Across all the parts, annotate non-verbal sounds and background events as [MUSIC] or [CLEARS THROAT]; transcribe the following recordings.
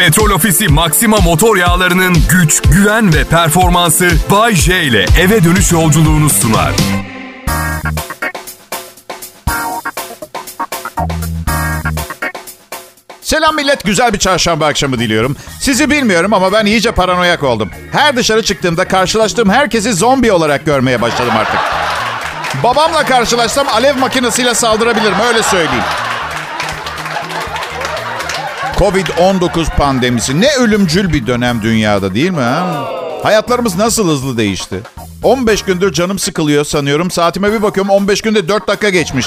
Petrol Ofisi Maxima motor yağlarının güç, güven ve performansı Bay J ile eve dönüş yolculuğunu sunar. Selam millet, güzel bir çarşamba akşamı diliyorum. Sizi bilmiyorum ama ben iyice paranoyak oldum. Her dışarı çıktığımda karşılaştığım herkesi zombi olarak görmeye başladım artık. Babamla karşılaşsam alev makinesiyle saldırabilirim, öyle söyleyeyim. Covid-19 pandemisi ne ölümcül bir dönem dünyada değil mi? Ha? Hayatlarımız nasıl hızlı değişti? 15 gündür canım sıkılıyor sanıyorum. Saatime bir bakıyorum 15 günde 4 dakika geçmiş.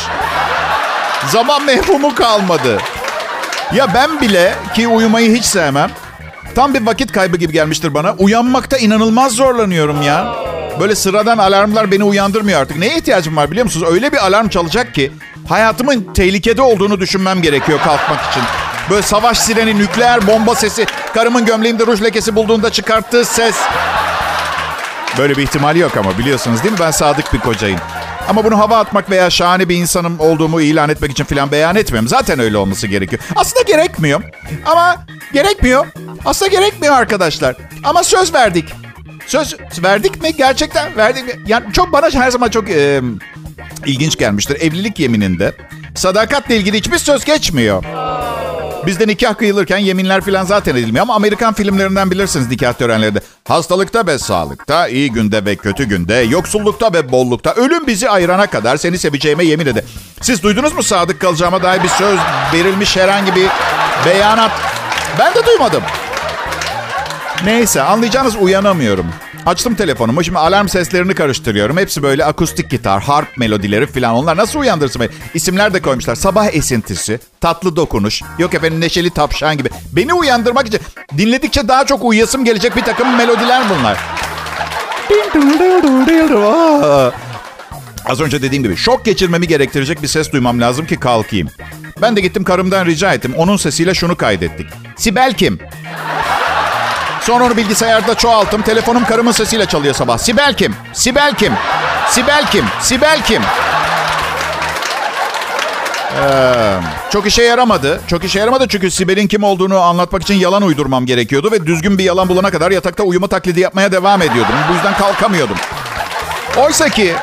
Zaman [LAUGHS] mefhumu kalmadı. Ya ben bile ki uyumayı hiç sevmem. Tam bir vakit kaybı gibi gelmiştir bana. Uyanmakta inanılmaz zorlanıyorum ya. Böyle sıradan alarmlar beni uyandırmıyor artık. Neye ihtiyacım var biliyor musunuz? Öyle bir alarm çalacak ki hayatımın tehlikede olduğunu düşünmem gerekiyor kalkmak için. Böyle savaş sireni, nükleer bomba sesi, karımın gömleğimde ruj lekesi bulduğunda çıkarttığı ses. Böyle bir ihtimal yok ama biliyorsunuz değil mi? Ben sadık bir kocayım. Ama bunu hava atmak veya şahane bir insanım olduğumu ilan etmek için falan beyan etmiyorum. Zaten öyle olması gerekiyor. Aslında gerekmiyor. Ama gerekmiyor. Aslında gerekmiyor arkadaşlar. Ama söz verdik. Söz verdik mi? Gerçekten verdik mi? Yani çok bana her zaman çok e, ilginç gelmiştir. Evlilik yemininde sadakatle ilgili hiçbir söz geçmiyor. Bizde nikah kıyılırken yeminler falan zaten edilmiyor. Ama Amerikan filmlerinden bilirsiniz nikah törenlerinde. Hastalıkta ve sağlıkta, iyi günde ve kötü günde, yoksullukta ve bollukta, ölüm bizi ayırana kadar seni seveceğime yemin ede. Siz duydunuz mu sadık kalacağıma dair bir söz verilmiş herhangi bir beyanat? Ben de duymadım. Neyse anlayacağınız uyanamıyorum. Açtım telefonumu. Şimdi alarm seslerini karıştırıyorum. Hepsi böyle akustik gitar, harp melodileri falan. Onlar nasıl uyandırsın beni? İsimler de koymuşlar. Sabah esintisi, tatlı dokunuş, yok efendim neşeli tapşan gibi. Beni uyandırmak için dinledikçe daha çok uyuyasım gelecek bir takım melodiler bunlar. Az önce dediğim gibi şok geçirmemi gerektirecek bir ses duymam lazım ki kalkayım. Ben de gittim karımdan rica ettim. Onun sesiyle şunu kaydettik. Sibel kim? Sonra onu bilgisayarda çoğalttım. Telefonum karımın sesiyle çalıyor sabah. Sibel kim? Sibel kim? Sibel kim? Sibel kim? Ee, çok işe yaramadı. Çok işe yaramadı çünkü Sibel'in kim olduğunu anlatmak için yalan uydurmam gerekiyordu. Ve düzgün bir yalan bulana kadar yatakta uyuma taklidi yapmaya devam ediyordum. Bu yüzden kalkamıyordum. Oysa ki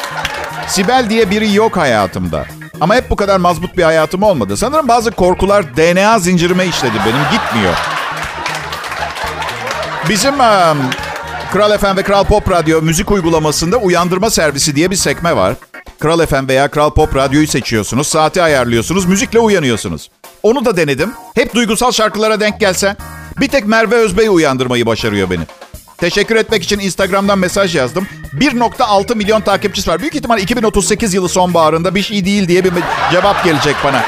Sibel diye biri yok hayatımda. Ama hep bu kadar mazbut bir hayatım olmadı. Sanırım bazı korkular DNA zincirime işledi benim. Gitmiyor. Bizim um, Kral FM ve Kral Pop Radyo müzik uygulamasında uyandırma servisi diye bir sekme var. Kral FM veya Kral Pop Radyo'yu seçiyorsunuz, saati ayarlıyorsunuz, müzikle uyanıyorsunuz. Onu da denedim. Hep duygusal şarkılara denk gelsen. Bir tek Merve Özbey uyandırmayı başarıyor beni. Teşekkür etmek için Instagram'dan mesaj yazdım. 1.6 milyon takipçisi var. Büyük ihtimal 2038 yılı sonbaharında bir şey değil diye bir cevap gelecek bana.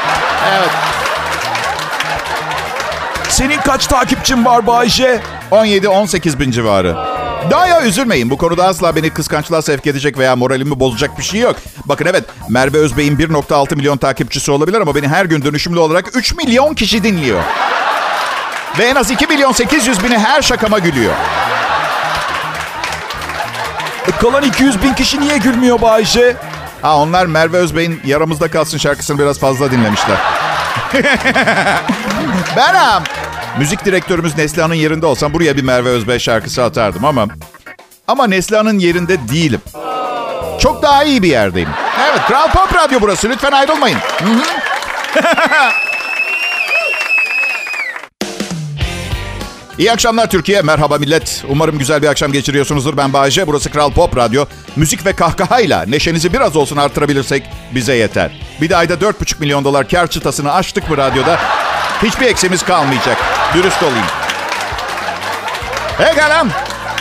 Evet. Senin kaç takipçin var Bayce? 17-18 bin civarı. Daha ya üzülmeyin. Bu konuda asla beni kıskançlığa sevk edecek veya moralimi bozacak bir şey yok. Bakın evet Merve Özbey'in 1.6 milyon takipçisi olabilir ama beni her gün dönüşümlü olarak 3 milyon kişi dinliyor. Ve en az 2 milyon 800 bini her şakama gülüyor. E, kalan 200 bin kişi niye gülmüyor Bayşe? Ha onlar Merve Özbey'in Yaramızda Kalsın şarkısını biraz fazla dinlemişler. [LAUGHS] Benim. Müzik direktörümüz Neslihan'ın yerinde olsam buraya bir Merve Özbey şarkısı atardım ama... Ama Neslihan'ın yerinde değilim. Çok daha iyi bir yerdeyim. Evet, Kral Pop Radyo burası. Lütfen ayrılmayın. [LAUGHS] İyi akşamlar Türkiye. Merhaba millet. Umarım güzel bir akşam geçiriyorsunuzdur. Ben Bayece. Burası Kral Pop Radyo. Müzik ve kahkahayla neşenizi biraz olsun artırabilirsek bize yeter. Bir de ayda 4,5 milyon dolar kar çıtasını açtık mı radyoda? Hiçbir eksimiz kalmayacak. Dürüst olayım. Hey galam.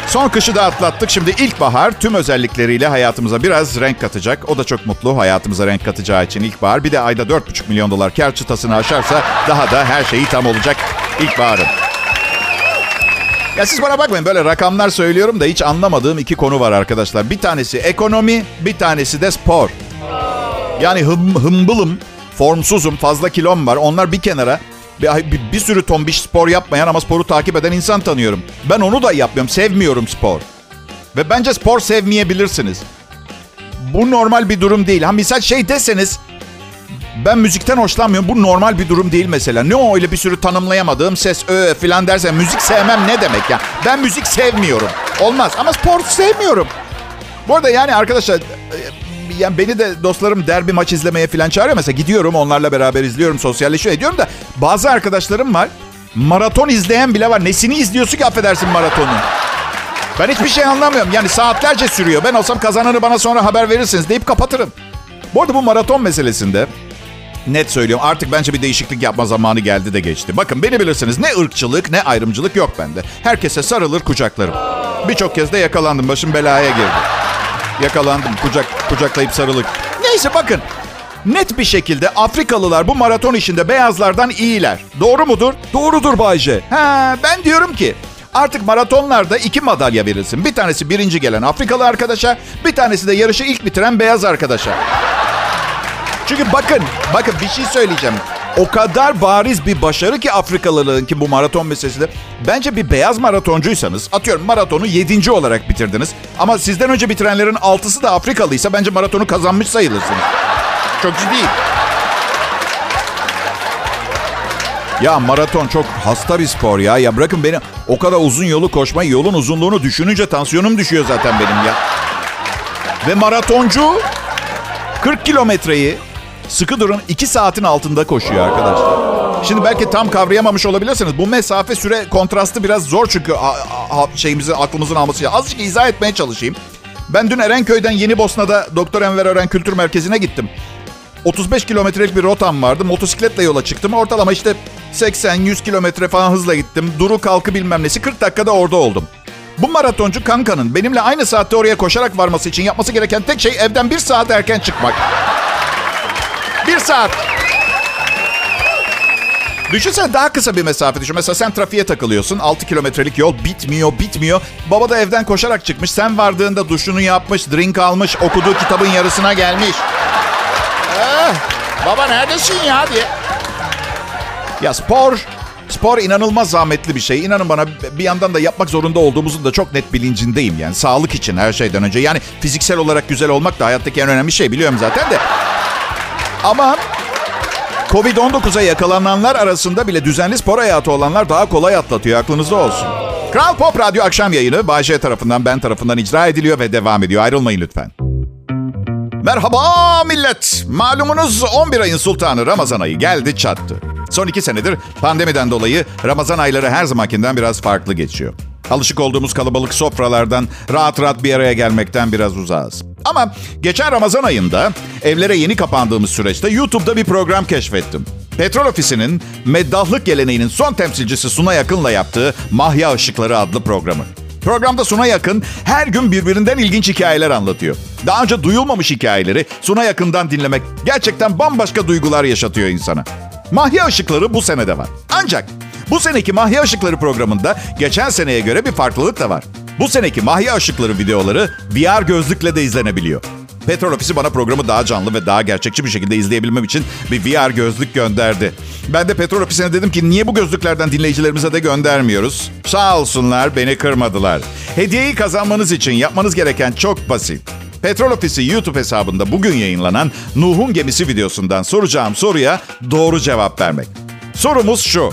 Son kışı da atlattık. Şimdi ilkbahar tüm özellikleriyle hayatımıza biraz renk katacak. O da çok mutlu hayatımıza renk katacağı için ilkbahar. Bir de ayda 4,5 milyon dolar kar çıtasını aşarsa daha da her şeyi tam olacak ilkbaharın. Ya siz bana bakmayın böyle rakamlar söylüyorum da hiç anlamadığım iki konu var arkadaşlar. Bir tanesi ekonomi, bir tanesi de spor. Yani hım, hımbılım, formsuzum, fazla kilom var. Onlar bir kenara. Bir, bir, sürü tombiş spor yapmayan ama sporu takip eden insan tanıyorum. Ben onu da yapmıyorum. Sevmiyorum spor. Ve bence spor sevmeyebilirsiniz. Bu normal bir durum değil. Ha misal şey deseniz Ben müzikten hoşlanmıyorum. Bu normal bir durum değil mesela. Ne o öyle bir sürü tanımlayamadığım ses ö falan dersen müzik sevmem ne demek ya? Ben müzik sevmiyorum. Olmaz ama spor sevmiyorum. Bu arada yani arkadaşlar yani beni de dostlarım derbi maç izlemeye falan çağırıyor. Mesela gidiyorum onlarla beraber izliyorum, sosyalleşiyor ediyorum da bazı arkadaşlarım var. Maraton izleyen bile var. Nesini izliyorsun ki affedersin maratonu? Ben hiçbir şey anlamıyorum. Yani saatlerce sürüyor. Ben olsam kazananı bana sonra haber verirsiniz deyip kapatırım. Bu arada bu maraton meselesinde net söylüyorum artık bence bir değişiklik yapma zamanı geldi de geçti. Bakın beni bilirsiniz ne ırkçılık ne ayrımcılık yok bende. Herkese sarılır kucaklarım. Birçok kez de yakalandım başım belaya girdi. Yakalandım kucak kucaklayıp sarılık. Neyse bakın net bir şekilde Afrikalılar bu maraton işinde beyazlardan iyiler. Doğru mudur? Doğrudur Bayce. Ha, ben diyorum ki Artık maratonlarda iki madalya verilsin. Bir tanesi birinci gelen Afrikalı arkadaşa, bir tanesi de yarışı ilk bitiren beyaz arkadaşa. Çünkü bakın, bakın bir şey söyleyeceğim. O kadar bariz bir başarı ki Afrikalılığın ki bu maraton meselesinde. Bence bir beyaz maratoncuysanız, atıyorum maratonu yedinci olarak bitirdiniz. Ama sizden önce bitirenlerin altısı da Afrikalıysa bence maratonu kazanmış sayılırsınız. Çok ciddi. Ya maraton çok hasta bir spor ya. Ya bırakın beni o kadar uzun yolu koşmayı, yolun uzunluğunu düşününce tansiyonum düşüyor zaten benim ya. Ve maratoncu 40 kilometreyi sıkı durun 2 saatin altında koşuyor arkadaşlar. Şimdi belki tam kavrayamamış olabilirsiniz. Bu mesafe süre kontrastı biraz zor çünkü şeyimizi aklımızın alması. Azıcık izah etmeye çalışayım. Ben dün Erenköy'den Yeni Bosna'da Doktor Enver Ören Kültür Merkezi'ne gittim. 35 kilometrelik bir rotam vardı. Motosikletle yola çıktım. Ortalama işte 80-100 kilometre falan hızla gittim. Duru kalkı bilmem nesi 40 dakikada orada oldum. Bu maratoncu kankanın benimle aynı saatte oraya koşarak varması için yapması gereken tek şey evden bir saat erken çıkmak. Saat. Düşünsene daha kısa bir mesafe düşün. Mesela sen trafiğe takılıyorsun. 6 kilometrelik yol bitmiyor, bitmiyor. Baba da evden koşarak çıkmış. Sen vardığında duşunu yapmış, drink almış, okuduğu kitabın yarısına gelmiş. Ee, baba neredesin ya diye. Ya spor, spor inanılmaz zahmetli bir şey. İnanın bana bir yandan da yapmak zorunda olduğumuzun da çok net bilincindeyim. Yani sağlık için her şeyden önce. Yani fiziksel olarak güzel olmak da hayattaki en önemli şey biliyorum zaten de. Ama Covid-19'a yakalananlar arasında bile düzenli spor hayatı olanlar daha kolay atlatıyor. Aklınızda olsun. Kral Pop Radyo akşam yayını Bayşe tarafından ben tarafından icra ediliyor ve devam ediyor. Ayrılmayın lütfen. Merhaba millet. Malumunuz 11 ayın sultanı Ramazan ayı geldi çattı. Son iki senedir pandemiden dolayı Ramazan ayları her zamankinden biraz farklı geçiyor. Alışık olduğumuz kalabalık sofralardan rahat rahat bir araya gelmekten biraz uzağız. Ama geçen Ramazan ayında evlere yeni kapandığımız süreçte YouTube'da bir program keşfettim. Petrol Ofisi'nin meddahlık geleneğinin son temsilcisi Suna Yakın'la yaptığı Mahya Işıkları adlı programı. Programda Suna Yakın her gün birbirinden ilginç hikayeler anlatıyor. Daha önce duyulmamış hikayeleri Suna Yakın'dan dinlemek gerçekten bambaşka duygular yaşatıyor insana. Mahya Işıkları bu sene de var. Ancak bu seneki Mahya Işıkları programında geçen seneye göre bir farklılık da var. Bu seneki Mahya Işıkları videoları VR gözlükle de izlenebiliyor. Petrol Ofisi bana programı daha canlı ve daha gerçekçi bir şekilde izleyebilmem için bir VR gözlük gönderdi. Ben de Petrol Ofisi'ne dedim ki niye bu gözlüklerden dinleyicilerimize de göndermiyoruz? Sağ olsunlar beni kırmadılar. Hediyeyi kazanmanız için yapmanız gereken çok basit. Petrol Ofisi YouTube hesabında bugün yayınlanan Nuh'un gemisi videosundan soracağım soruya doğru cevap vermek. Sorumuz şu.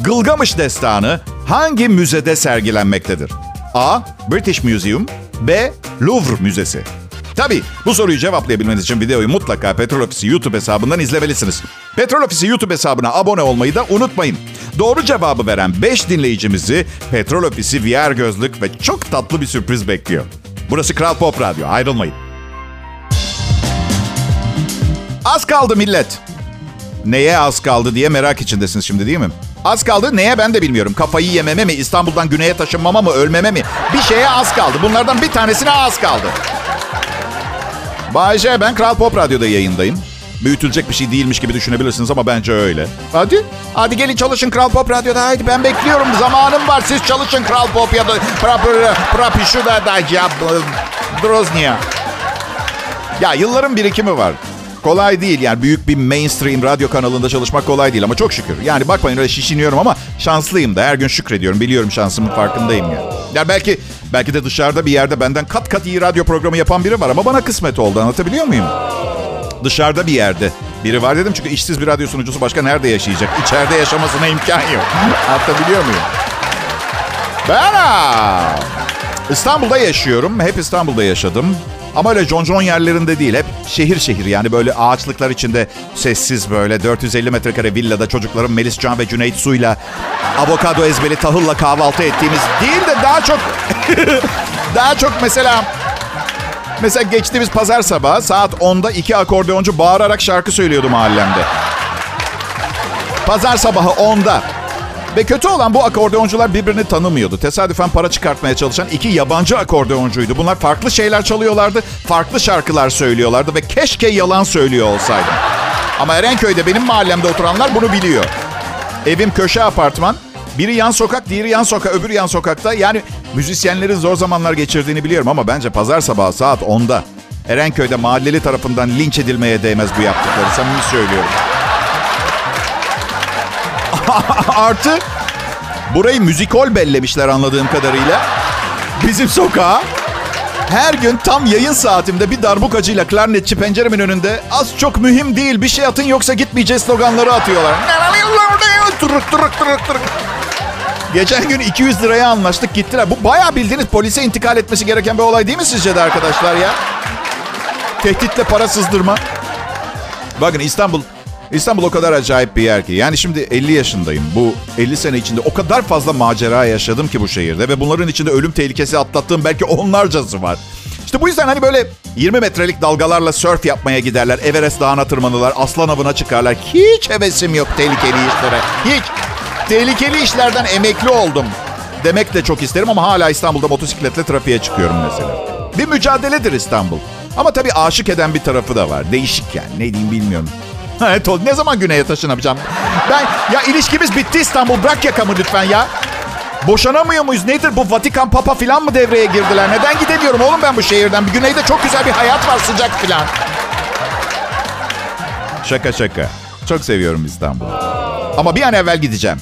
Gılgamış destanı hangi müzede sergilenmektedir? A. British Museum B. Louvre Müzesi Tabii bu soruyu cevaplayabilmeniz için videoyu mutlaka Petrol Ofisi YouTube hesabından izlemelisiniz. Petrol Ofisi YouTube hesabına abone olmayı da unutmayın. Doğru cevabı veren 5 dinleyicimizi Petrol Ofisi VR gözlük ve çok tatlı bir sürpriz bekliyor. Burası Kral Pop Radyo. Ayrılmayın. Az kaldı millet. Neye az kaldı diye merak içindesiniz şimdi değil mi? Az kaldı neye ben de bilmiyorum. Kafayı yememe mi, İstanbul'dan güneye taşınmama mı, ölmeme mi? Bir şeye az kaldı. Bunlardan bir tanesine az kaldı. Bayce ben Kral Pop Radyo'da yayındayım. Büyütülecek bir şey değilmiş gibi düşünebilirsiniz ama bence öyle. Hadi. Hadi gelin çalışın Kral Pop Radyo'da. Haydi ben bekliyorum. Zamanım var. Siz çalışın Kral Pop ya da Prapishu da da ya Droznia. Ya yılların birikimi var. Kolay değil yani büyük bir mainstream radyo kanalında çalışmak kolay değil ama çok şükür. Yani bakmayın öyle şişiniyorum ama şanslıyım da her gün şükrediyorum. Biliyorum şansımın farkındayım yani. Ya belki belki de dışarıda bir yerde benden kat kat iyi radyo programı yapan biri var ama bana kısmet oldu anlatabiliyor muyum? Dışarıda bir yerde Biri var dedim çünkü işsiz bir radyo sunucusu başka nerede yaşayacak? İçeride yaşamasına imkan yok. [LAUGHS] Anlatabiliyor muyum? Ben İstanbul'da yaşıyorum. Hep İstanbul'da yaşadım. Ama öyle concon yerlerinde değil. Hep şehir şehir yani böyle ağaçlıklar içinde sessiz böyle 450 metrekare villada çocuklarım Melis Can ve Cüneyt Su'yla avokado ezbeli tahılla kahvaltı ettiğimiz değil de daha çok [LAUGHS] daha çok mesela mesela geçtiğimiz pazar sabahı saat 10'da iki akordeoncu bağırarak şarkı söylüyordu mahallemde. Pazar sabahı 10'da. Ve kötü olan bu akordeoncular birbirini tanımıyordu. Tesadüfen para çıkartmaya çalışan iki yabancı akordeoncuydu. Bunlar farklı şeyler çalıyorlardı, farklı şarkılar söylüyorlardı ve keşke yalan söylüyor olsaydım. Ama Erenköy'de benim mahallemde oturanlar bunu biliyor. Evim köşe apartman. Biri yan sokak, diğeri yan sokak, öbür yan sokakta. Yani müzisyenlerin zor zamanlar geçirdiğini biliyorum ama bence pazar sabahı saat 10'da Erenköy'de mahalleli tarafından linç edilmeye değmez bu yaptıkları. Samimi söylüyorum. [LAUGHS] Artı burayı müzikol bellemişler anladığım kadarıyla. Bizim sokağa her gün tam yayın saatimde bir darbukacıyla klarnetçi penceremin önünde az çok mühim değil bir şey atın yoksa gitmeyeceğiz sloganları atıyorlar. Tırık tırık tırık tırık. Geçen gün 200 liraya anlaştık gittiler. Bu bayağı bildiğiniz polise intikal etmesi gereken bir olay değil mi sizce de arkadaşlar ya? Tehditle para sızdırma. Bakın İstanbul İstanbul o kadar acayip bir yer ki. Yani şimdi 50 yaşındayım. Bu 50 sene içinde o kadar fazla macera yaşadım ki bu şehirde. Ve bunların içinde ölüm tehlikesi atlattığım belki onlarcası var. İşte bu yüzden hani böyle 20 metrelik dalgalarla surf yapmaya giderler. Everest Dağı'na tırmanırlar. Aslan avına çıkarlar. Hiç hevesim yok tehlikeli işlere. Hiç. Tehlikeli işlerden emekli oldum. Demek de çok isterim ama hala İstanbul'da motosikletle trafiğe çıkıyorum mesela. Bir mücadeledir İstanbul. Ama tabii aşık eden bir tarafı da var. Değişik yani. Ne diyeyim bilmiyorum. [LAUGHS] Ne zaman güneye taşınamayacağım? Ben ya ilişkimiz bitti İstanbul. Bırak yakamı lütfen ya. Boşanamıyor muyuz? Nedir bu Vatikan Papa falan mı devreye girdiler? Neden gidemiyorum oğlum ben bu şehirden? Bir güneyde çok güzel bir hayat var sıcak falan. Şaka şaka. Çok seviyorum İstanbul'u. Ama bir an evvel gideceğim.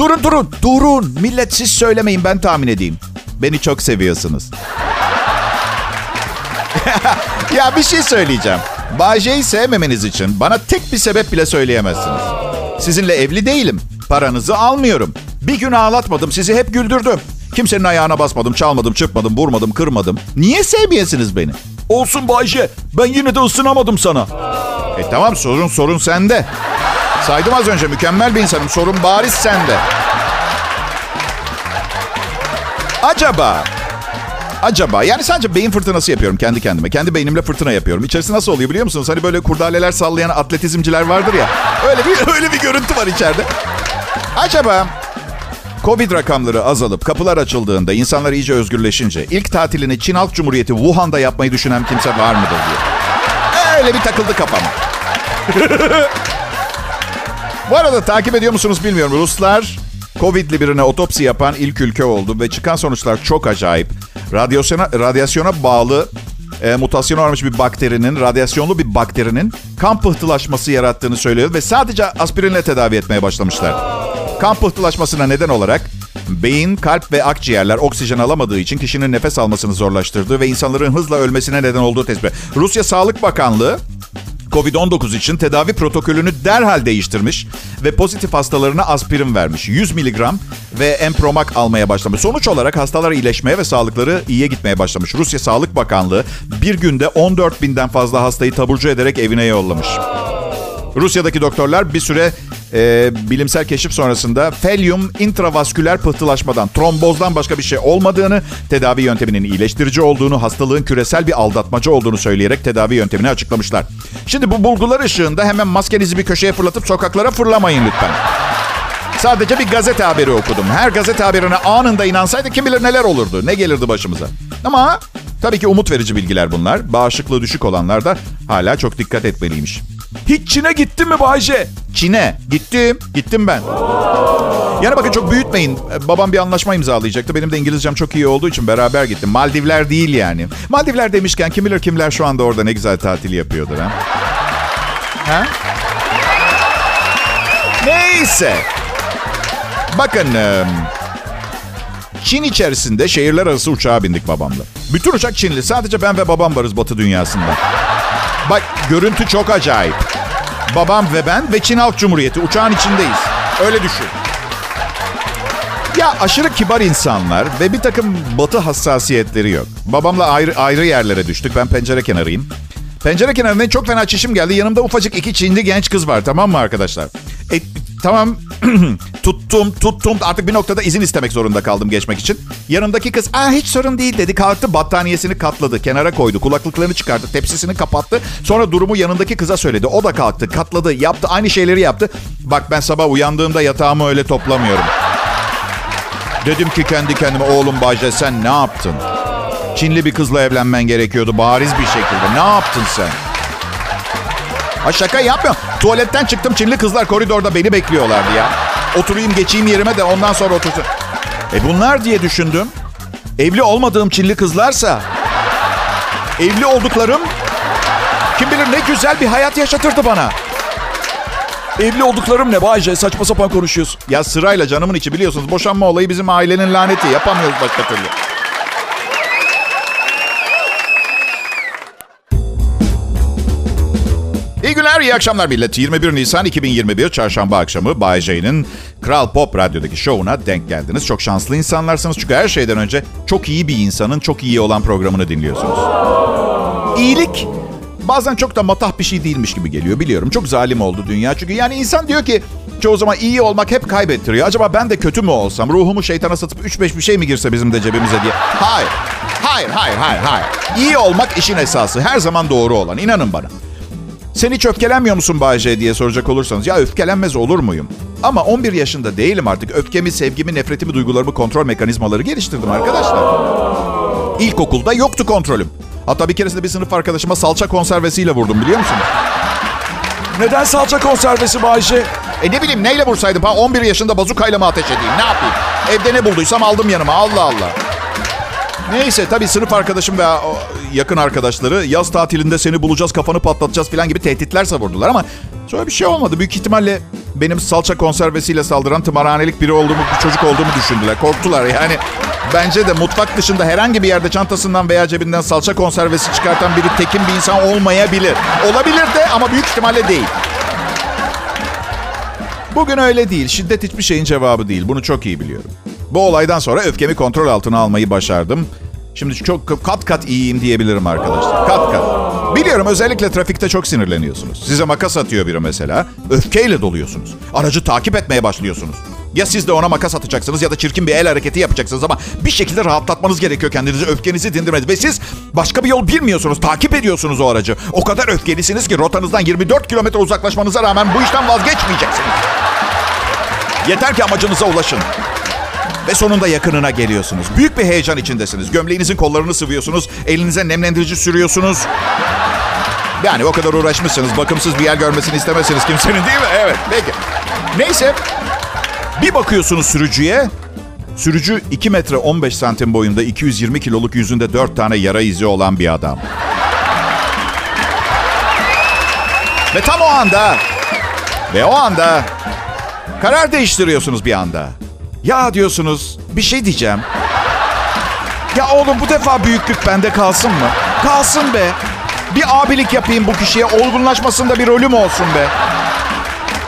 Durun durun. Durun. Millet siz söylemeyin ben tahmin edeyim. Beni çok seviyorsunuz. [LAUGHS] ya bir şey söyleyeceğim. Bayce'yi sevmemeniz için bana tek bir sebep bile söyleyemezsiniz. Sizinle evli değilim. Paranızı almıyorum. Bir gün ağlatmadım. Sizi hep güldürdüm. Kimsenin ayağına basmadım, çalmadım, çırpmadım, vurmadım, kırmadım. Niye sevmeyesiniz beni? Olsun Bayce. Ben yine de ısınamadım sana. E tamam sorun sorun sende. Saydım az önce mükemmel bir insanım. Sorun bariz sende. Acaba Acaba yani sadece beyin fırtınası yapıyorum kendi kendime. Kendi beynimle fırtına yapıyorum. İçerisi nasıl oluyor biliyor musunuz? Hani böyle kurdaleler sallayan atletizmciler vardır ya. Öyle bir [LAUGHS] öyle bir görüntü var içeride. Acaba Covid rakamları azalıp kapılar açıldığında insanlar iyice özgürleşince ilk tatilini Çin Halk Cumhuriyeti Wuhan'da yapmayı düşünen kimse var mıdır diye. Öyle bir takıldı kafama. [LAUGHS] Bu arada takip ediyor musunuz bilmiyorum. Ruslar Covid'li birine otopsi yapan ilk ülke oldu ve çıkan sonuçlar çok acayip. Radyasyona, radyasyona bağlı e, mutasyona uğramış bir bakterinin, radyasyonlu bir bakterinin kan pıhtılaşması yarattığını söylüyor ve sadece aspirinle tedavi etmeye başlamışlar. Kan pıhtılaşmasına neden olarak beyin, kalp ve akciğerler oksijen alamadığı için kişinin nefes almasını zorlaştırdığı ve insanların hızla ölmesine neden olduğu tespit. Rusya Sağlık Bakanlığı Covid-19 için tedavi protokolünü derhal değiştirmiş ve pozitif hastalarına aspirin vermiş. 100 miligram ve empromak almaya başlamış. Sonuç olarak hastalar iyileşmeye ve sağlıkları iyiye gitmeye başlamış. Rusya Sağlık Bakanlığı bir günde 14 binden fazla hastayı taburcu ederek evine yollamış. Rusya'daki doktorlar bir süre e, bilimsel keşif sonrasında felyum intravasküler pıhtılaşmadan, trombozdan başka bir şey olmadığını, tedavi yönteminin iyileştirici olduğunu, hastalığın küresel bir aldatmaca olduğunu söyleyerek tedavi yöntemini açıklamışlar. Şimdi bu bulgular ışığında hemen maskenizi bir köşeye fırlatıp sokaklara fırlamayın lütfen. Sadece bir gazete haberi okudum. Her gazete haberine anında inansaydı kim bilir neler olurdu, ne gelirdi başımıza. Ama tabii ki umut verici bilgiler bunlar. Bağışıklığı düşük olanlar da hala çok dikkat etmeliymiş. Hiç Çin'e gittin mi Bayce? Çin'e gittim. Gittim ben. Yani bakın çok büyütmeyin. Babam bir anlaşma imzalayacaktı. Benim de İngilizcem çok iyi olduğu için beraber gittim. Maldivler değil yani. Maldivler demişken kim bilir kimler şu anda orada ne güzel tatil yapıyordur ha? Ha? Neyse. Bakın Çin içerisinde şehirler arası uçağa bindik babamla. Bütün uçak Çinli. Sadece ben ve babam varız batı dünyasında. Bak görüntü çok acayip. Babam ve ben ve Çin Halk Cumhuriyeti uçağın içindeyiz. Öyle düşün. Ya aşırı kibar insanlar ve bir takım batı hassasiyetleri yok. Babamla ayrı, ayrı yerlere düştük. Ben pencere kenarıyım. Pencere kenarından çok fena çişim geldi. Yanımda ufacık iki Çinli genç kız var tamam mı arkadaşlar? E, tamam [CLEARS THROAT] tuttum tuttum artık bir noktada izin istemek zorunda kaldım geçmek için. Yanımdaki kız Aa, hiç sorun değil dedi kalktı battaniyesini katladı kenara koydu kulaklıklarını çıkardı tepsisini kapattı. Sonra durumu yanındaki kıza söyledi o da kalktı katladı yaptı aynı şeyleri yaptı. Bak ben sabah uyandığımda yatağımı öyle toplamıyorum. Dedim ki kendi kendime oğlum Bajde sen ne yaptın? Çinli bir kızla evlenmen gerekiyordu bariz bir şekilde. Ne yaptın sen? Ha şaka yapmıyorum. Tuvaletten çıktım Çinli kızlar koridorda beni bekliyorlardı ya. Oturayım geçeyim yerime de ondan sonra otursun. E bunlar diye düşündüm. Evli olmadığım Çinli kızlarsa evli olduklarım kim bilir ne güzel bir hayat yaşatırdı bana. Evli olduklarım ne Bayce? Saçma sapan konuşuyorsun. Ya sırayla canımın içi biliyorsunuz. Boşanma olayı bizim ailenin laneti. Yapamıyoruz başka türlü. İyi günler, iyi akşamlar millet. 21 Nisan 2021 Çarşamba akşamı Bay J'nin Kral Pop Radyo'daki şovuna denk geldiniz. Çok şanslı insanlarsınız çünkü her şeyden önce çok iyi bir insanın çok iyi olan programını dinliyorsunuz. İyilik bazen çok da matah bir şey değilmiş gibi geliyor biliyorum. Çok zalim oldu dünya çünkü yani insan diyor ki çoğu zaman iyi olmak hep kaybettiriyor. Acaba ben de kötü mü olsam, ruhumu şeytana satıp 3-5 bir şey mi girse bizim de cebimize diye. Hayır, hayır, hayır, hayır, hayır. İyi olmak işin esası. Her zaman doğru olan. İnanın bana. Sen hiç öfkelenmiyor musun Bayce diye soracak olursanız. Ya öfkelenmez olur muyum? Ama 11 yaşında değilim artık. Öfkemi, sevgimi, nefretimi, duygularımı kontrol mekanizmaları geliştirdim arkadaşlar. İlkokulda yoktu kontrolüm. Hatta bir keresinde bir sınıf arkadaşıma salça konservesiyle vurdum biliyor musunuz? Neden salça konservesi Bayşe? E ne bileyim neyle vursaydım ha 11 yaşında bazukayla mı ateş edeyim ne yapayım? Evde ne bulduysam aldım yanıma Allah Allah. Neyse tabii sınıf arkadaşım ve yakın arkadaşları yaz tatilinde seni bulacağız kafanı patlatacağız falan gibi tehditler savurdular ama sonra bir şey olmadı. Büyük ihtimalle benim salça konservesiyle saldıran tımarhanelik biri olduğumu, bir çocuk olduğumu düşündüler. Korktular yani. Bence de mutfak dışında herhangi bir yerde çantasından veya cebinden salça konservesi çıkartan biri tekin bir insan olmayabilir. Olabilir de ama büyük ihtimalle değil. Bugün öyle değil. Şiddet hiçbir şeyin cevabı değil. Bunu çok iyi biliyorum. Bu olaydan sonra öfkemi kontrol altına almayı başardım. Şimdi çok kat kat iyiyim diyebilirim arkadaşlar. Kat kat. Biliyorum özellikle trafikte çok sinirleniyorsunuz. Size makas atıyor biri mesela. Öfkeyle doluyorsunuz. Aracı takip etmeye başlıyorsunuz. Ya siz de ona makas atacaksınız ya da çirkin bir el hareketi yapacaksınız ama bir şekilde rahatlatmanız gerekiyor kendinizi. Öfkenizi dindirmeniz. Ve siz başka bir yol bilmiyorsunuz. Takip ediyorsunuz o aracı. O kadar öfkelisiniz ki rotanızdan 24 kilometre uzaklaşmanıza rağmen bu işten vazgeçmeyeceksiniz. Yeter ki amacınıza ulaşın. Ve sonunda yakınına geliyorsunuz. Büyük bir heyecan içindesiniz. Gömleğinizin kollarını sıvıyorsunuz. Elinize nemlendirici sürüyorsunuz. Yani o kadar uğraşmışsınız. Bakımsız bir yer görmesini istemezsiniz kimsenin değil mi? Evet peki. Neyse. Bir bakıyorsunuz sürücüye. Sürücü 2 metre 15 santim boyunda 220 kiloluk yüzünde 4 tane yara izi olan bir adam. Ve tam o anda ve o anda karar değiştiriyorsunuz bir anda. Ya diyorsunuz bir şey diyeceğim. Ya oğlum bu defa büyüklük bende kalsın mı? Kalsın be. Bir abilik yapayım bu kişiye. Olgunlaşmasında bir rolüm olsun be.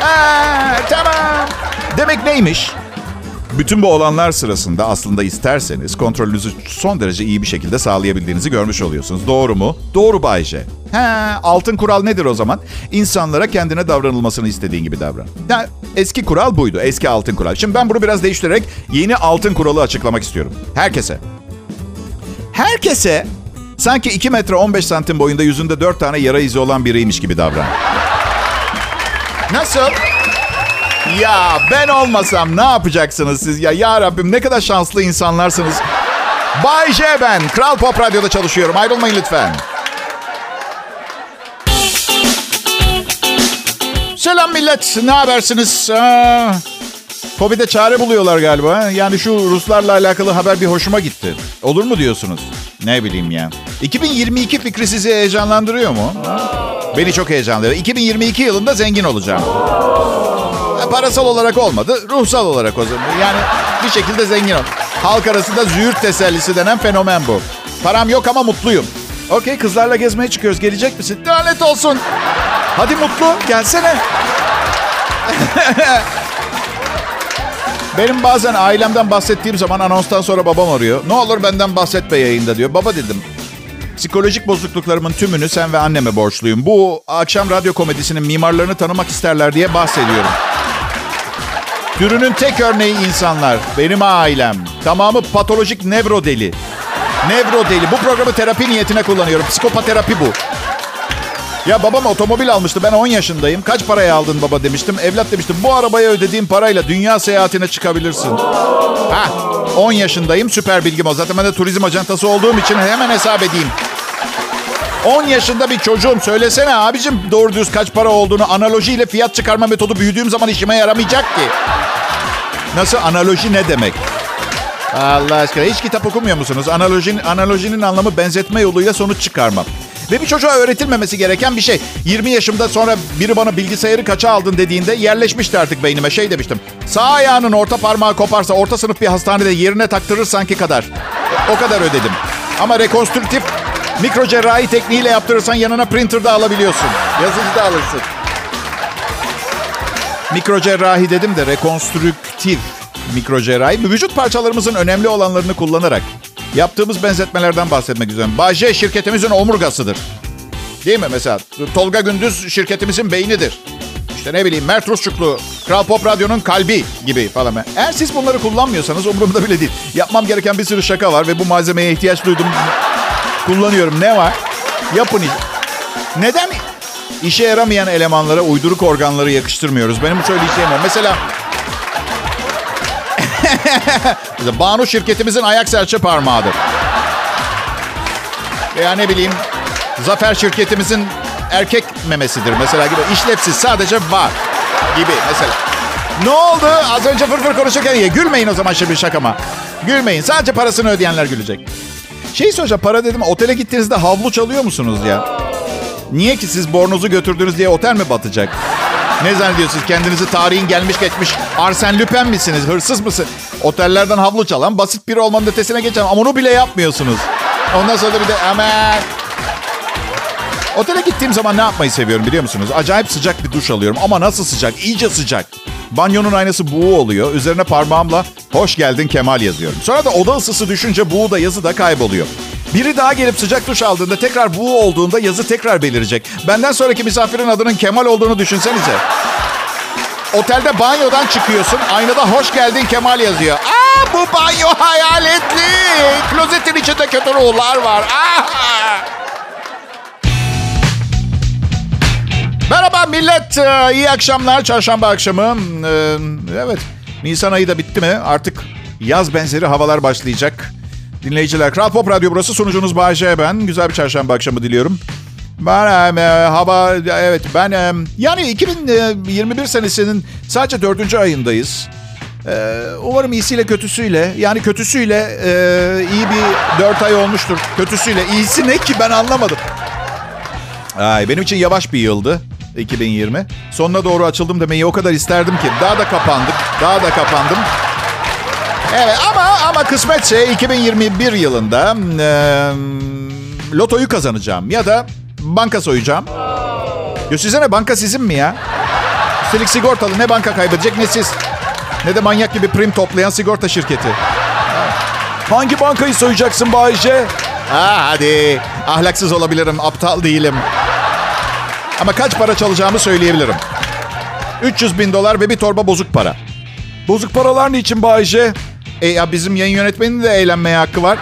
Aa, tamam. Demek neymiş? Bütün bu olanlar sırasında aslında isterseniz kontrolünüzü son derece iyi bir şekilde sağlayabildiğinizi görmüş oluyorsunuz. Doğru mu? Doğru Bayce. He, altın kural nedir o zaman? İnsanlara kendine davranılmasını istediğin gibi davran. Ha, eski kural buydu. Eski altın kural. Şimdi ben bunu biraz değiştirerek yeni altın kuralı açıklamak istiyorum. Herkese. Herkese sanki 2 metre 15 santim boyunda yüzünde 4 tane yara izi olan biriymiş gibi davran. Nasıl? Ya ben olmasam ne yapacaksınız siz ya? Ya Rabbim ne kadar şanslı insanlarsınız. Bay J ben. Kral Pop Radyo'da çalışıyorum. Ayrılmayın lütfen. Selam millet. Ne habersiniz? Aa, Covid'e çare buluyorlar galiba. Yani şu Ruslarla alakalı haber bir hoşuma gitti. Olur mu diyorsunuz? Ne bileyim ya. 2022 fikri sizi heyecanlandırıyor mu? Beni çok heyecanlıyor. 2022 yılında zengin olacağım. Parasal olarak olmadı. Ruhsal olarak o zaman. Yani bir şekilde zengin ol. Halk arasında züğürt tesellisi denen fenomen bu. Param yok ama mutluyum. Okey kızlarla gezmeye çıkıyoruz. Gelecek misin? Lanet olsun. Hadi mutlu gelsene. [LAUGHS] Benim bazen ailemden bahsettiğim zaman anonstan sonra babam arıyor. Ne olur benden bahsetme yayında diyor. Baba dedim. Psikolojik bozukluklarımın tümünü sen ve anneme borçluyum. Bu akşam radyo komedisinin mimarlarını tanımak isterler diye bahsediyorum. Türünün tek örneği insanlar. Benim ailem. Tamamı patolojik nevro deli. Nevro deli. Bu programı terapi niyetine kullanıyorum. Psikopaterapi bu. Ya babam otomobil almıştı. Ben 10 yaşındayım. Kaç paraya aldın baba demiştim. Evlat demiştim. Bu arabaya ödediğim parayla dünya seyahatine çıkabilirsin. Ha, 10 yaşındayım. Süper bilgim o. Zaten ben de turizm acentası olduğum için hemen hesap edeyim. 10 yaşında bir çocuğum. Söylesene abicim doğru düz kaç para olduğunu. Analojiyle fiyat çıkarma metodu büyüdüğüm zaman işime yaramayacak ki. Nasıl analoji ne demek? Allah aşkına hiç kitap okumuyor musunuz? Analojinin, analojinin anlamı benzetme yoluyla sonuç çıkarmak. Ve bir çocuğa öğretilmemesi gereken bir şey. 20 yaşımda sonra biri bana bilgisayarı kaça aldın dediğinde yerleşmişti artık beynime. Şey demiştim. Sağ ayağının orta parmağı koparsa orta sınıf bir hastanede yerine taktırır sanki kadar. O kadar ödedim. Ama rekonstrüktif mikro cerrahi tekniğiyle yaptırırsan yanına printer da alabiliyorsun. Yazıcı da alırsın. Mikro cerrahi dedim de rekonstrüktif mikro cerrahi. Vücut parçalarımızın önemli olanlarını kullanarak yaptığımız benzetmelerden bahsetmek üzere. Baje şirketimizin omurgasıdır. Değil mi mesela? Tolga Gündüz şirketimizin beynidir. İşte ne bileyim Mert Rusçuklu, Kral Pop Radyo'nun kalbi gibi falan. Eğer siz bunları kullanmıyorsanız umurumda bile değil. Yapmam gereken bir sürü şaka var ve bu malzemeye ihtiyaç duydum. Kullanıyorum. Ne var? Yapın. Neden işe yaramayan elemanlara uyduruk organları yakıştırmıyoruz? Benim söyleyeceğim o. [LAUGHS] Mesela Banu şirketimizin ayak serçe parmağıdır. Veya ne bileyim Zafer şirketimizin erkek memesidir mesela gibi. işlevsiz sadece var gibi mesela. Ne oldu? Az önce fırfır konuşurken ya gülmeyin o zaman şimdi şakama. Gülmeyin. Sadece parasını ödeyenler gülecek. Şey soracağım para dedim otele gittiğinizde havlu çalıyor musunuz ya? Niye ki siz bornozu götürdünüz diye otel mi batacak? Ne zannediyorsunuz? Kendinizi tarihin gelmiş geçmiş Arsen Lüpen misiniz? Hırsız mısın? Otellerden havlu çalan basit biri olmanın ötesine geçen ama onu bile yapmıyorsunuz. Ondan sonra bir de aman. Otele gittiğim zaman ne yapmayı seviyorum biliyor musunuz? Acayip sıcak bir duş alıyorum ama nasıl sıcak? İyice sıcak. Banyonun aynası buğu oluyor. Üzerine parmağımla hoş geldin Kemal yazıyorum. Sonra da oda ısısı düşünce buğu da yazı da kayboluyor. Biri daha gelip sıcak duş aldığında tekrar buğu olduğunda yazı tekrar belirecek. Benden sonraki misafirin adının Kemal olduğunu düşünsenize. Otelde banyodan çıkıyorsun. Aynada hoş geldin Kemal yazıyor. Aa bu banyo hayaletli. Klozetin içinde kötü ruhlar var. Aa! Merhaba millet. Ee, iyi akşamlar. Çarşamba akşamı. Ee, evet. Nisan ayı da bitti mi? Artık yaz benzeri havalar başlayacak. Dinleyiciler, Kral Pop Radyo burası. Sunucunuz Bayece ben. Güzel bir çarşamba akşamı diliyorum. Ben e, hava, evet ben e, yani 2021 senesinin sadece dördüncü ayındayız. E, umarım iyisiyle kötüsüyle, yani kötüsüyle e, iyi bir dört ay olmuştur. Kötüsüyle, iyisi ne ki ben anlamadım. Ay, benim için yavaş bir yıldı 2020. Sonuna doğru açıldım demeyi o kadar isterdim ki. Daha da kapandık, daha da kapandım. Evet ama ama kısmetse 2021 yılında e, lotoyu kazanacağım ya da banka soyacağım. Ya size ne banka sizin mi ya? Üstelik sigortalı ne banka kaybedecek ne siz. Ne de manyak gibi prim toplayan sigorta şirketi. Hangi bankayı soyacaksın Bayce? Ha hadi. Ahlaksız olabilirim, aptal değilim. Ama kaç para çalacağımı söyleyebilirim. 300 bin dolar ve bir torba bozuk para. Bozuk paralar niçin Bayce? E ya bizim yayın yönetmeninin de eğlenmeye hakkı var.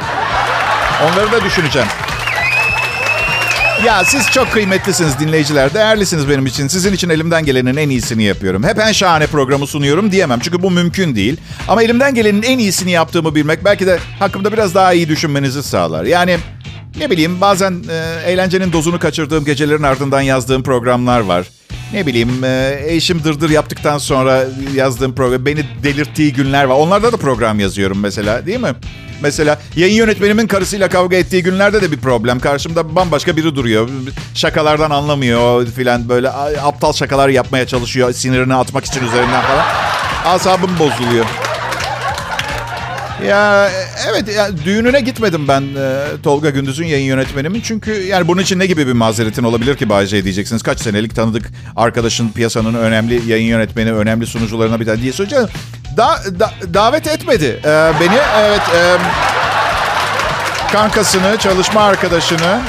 Onları da düşüneceğim. Ya siz çok kıymetlisiniz dinleyiciler. Değerlisiniz benim için. Sizin için elimden gelenin en iyisini yapıyorum. Hep en şahane programı sunuyorum diyemem. Çünkü bu mümkün değil. Ama elimden gelenin en iyisini yaptığımı bilmek belki de hakkımda biraz daha iyi düşünmenizi sağlar. Yani ne bileyim bazen e, eğlencenin dozunu kaçırdığım gecelerin ardından yazdığım programlar var. Ne bileyim e, eşim dırdır yaptıktan sonra yazdığım program beni delirttiği günler var. Onlarda da program yazıyorum mesela değil mi? Mesela yayın yönetmenimin karısıyla kavga ettiği günlerde de bir problem. Karşımda bambaşka biri duruyor. Şakalardan anlamıyor filan böyle aptal şakalar yapmaya çalışıyor. Sinirini atmak için üzerinden falan. Asabım bozuluyor. Ya evet ya, düğününe gitmedim ben e, Tolga Gündüz'ün yayın yönetmenimin. Çünkü yani bunun için ne gibi bir mazeretin olabilir ki Bayce diyeceksiniz. Kaç senelik tanıdık arkadaşın piyasanın önemli yayın yönetmeni, önemli sunucularına bir tane diye söyleyeceğim. Da, da, davet etmedi e, beni. Evet e, kankasını, çalışma arkadaşını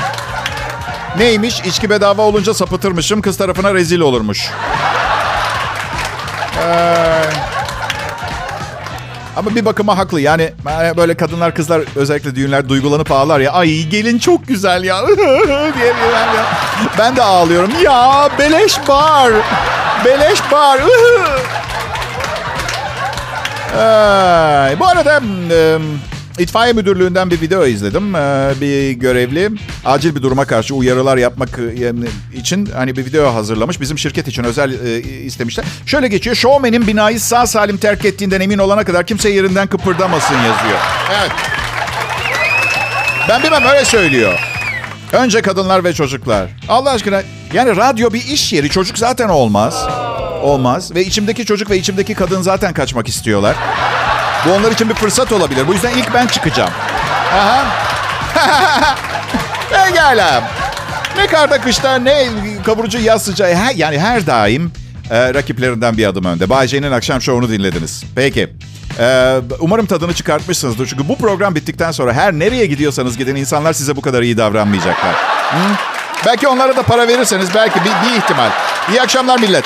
neymiş? İçki bedava olunca sapıtırmışım. Kız tarafına rezil olurmuş. Eee... Ama bir bakıma haklı. Yani böyle kadınlar kızlar özellikle düğünler duygulanıp ağlar ya. Ay gelin çok güzel ya. [LAUGHS] diye ben, de ağlıyorum. Ya beleş bar. Beleş bar. [LAUGHS] Bu arada İtfaiye müdürlüğünden bir video izledim. Ee, bir görevli acil bir duruma karşı uyarılar yapmak için hani bir video hazırlamış. Bizim şirket için özel e, istemişler. Şöyle geçiyor. Showman'in binayı sağ salim terk ettiğinden emin olana kadar kimse yerinden kıpırdamasın yazıyor. Evet. Ben bilmem öyle söylüyor. Önce kadınlar ve çocuklar. Allah aşkına yani radyo bir iş yeri. Çocuk zaten olmaz. Olmaz. Ve içimdeki çocuk ve içimdeki kadın zaten kaçmak istiyorlar. Bu onlar için bir fırsat olabilir. Bu yüzden ilk ben çıkacağım. Aha. [LAUGHS] Pekala. Ne karda kışta ne kavurucu yaz sıcağı. Her, yani her daim e, rakiplerinden bir adım önde. Bay J'nin akşam şovunu dinlediniz. Peki. E, umarım tadını çıkartmışsınızdır. Çünkü bu program bittikten sonra her nereye gidiyorsanız gidin insanlar size bu kadar iyi davranmayacaklar. Hı? Belki onlara da para verirseniz belki bir, bir ihtimal. İyi akşamlar millet.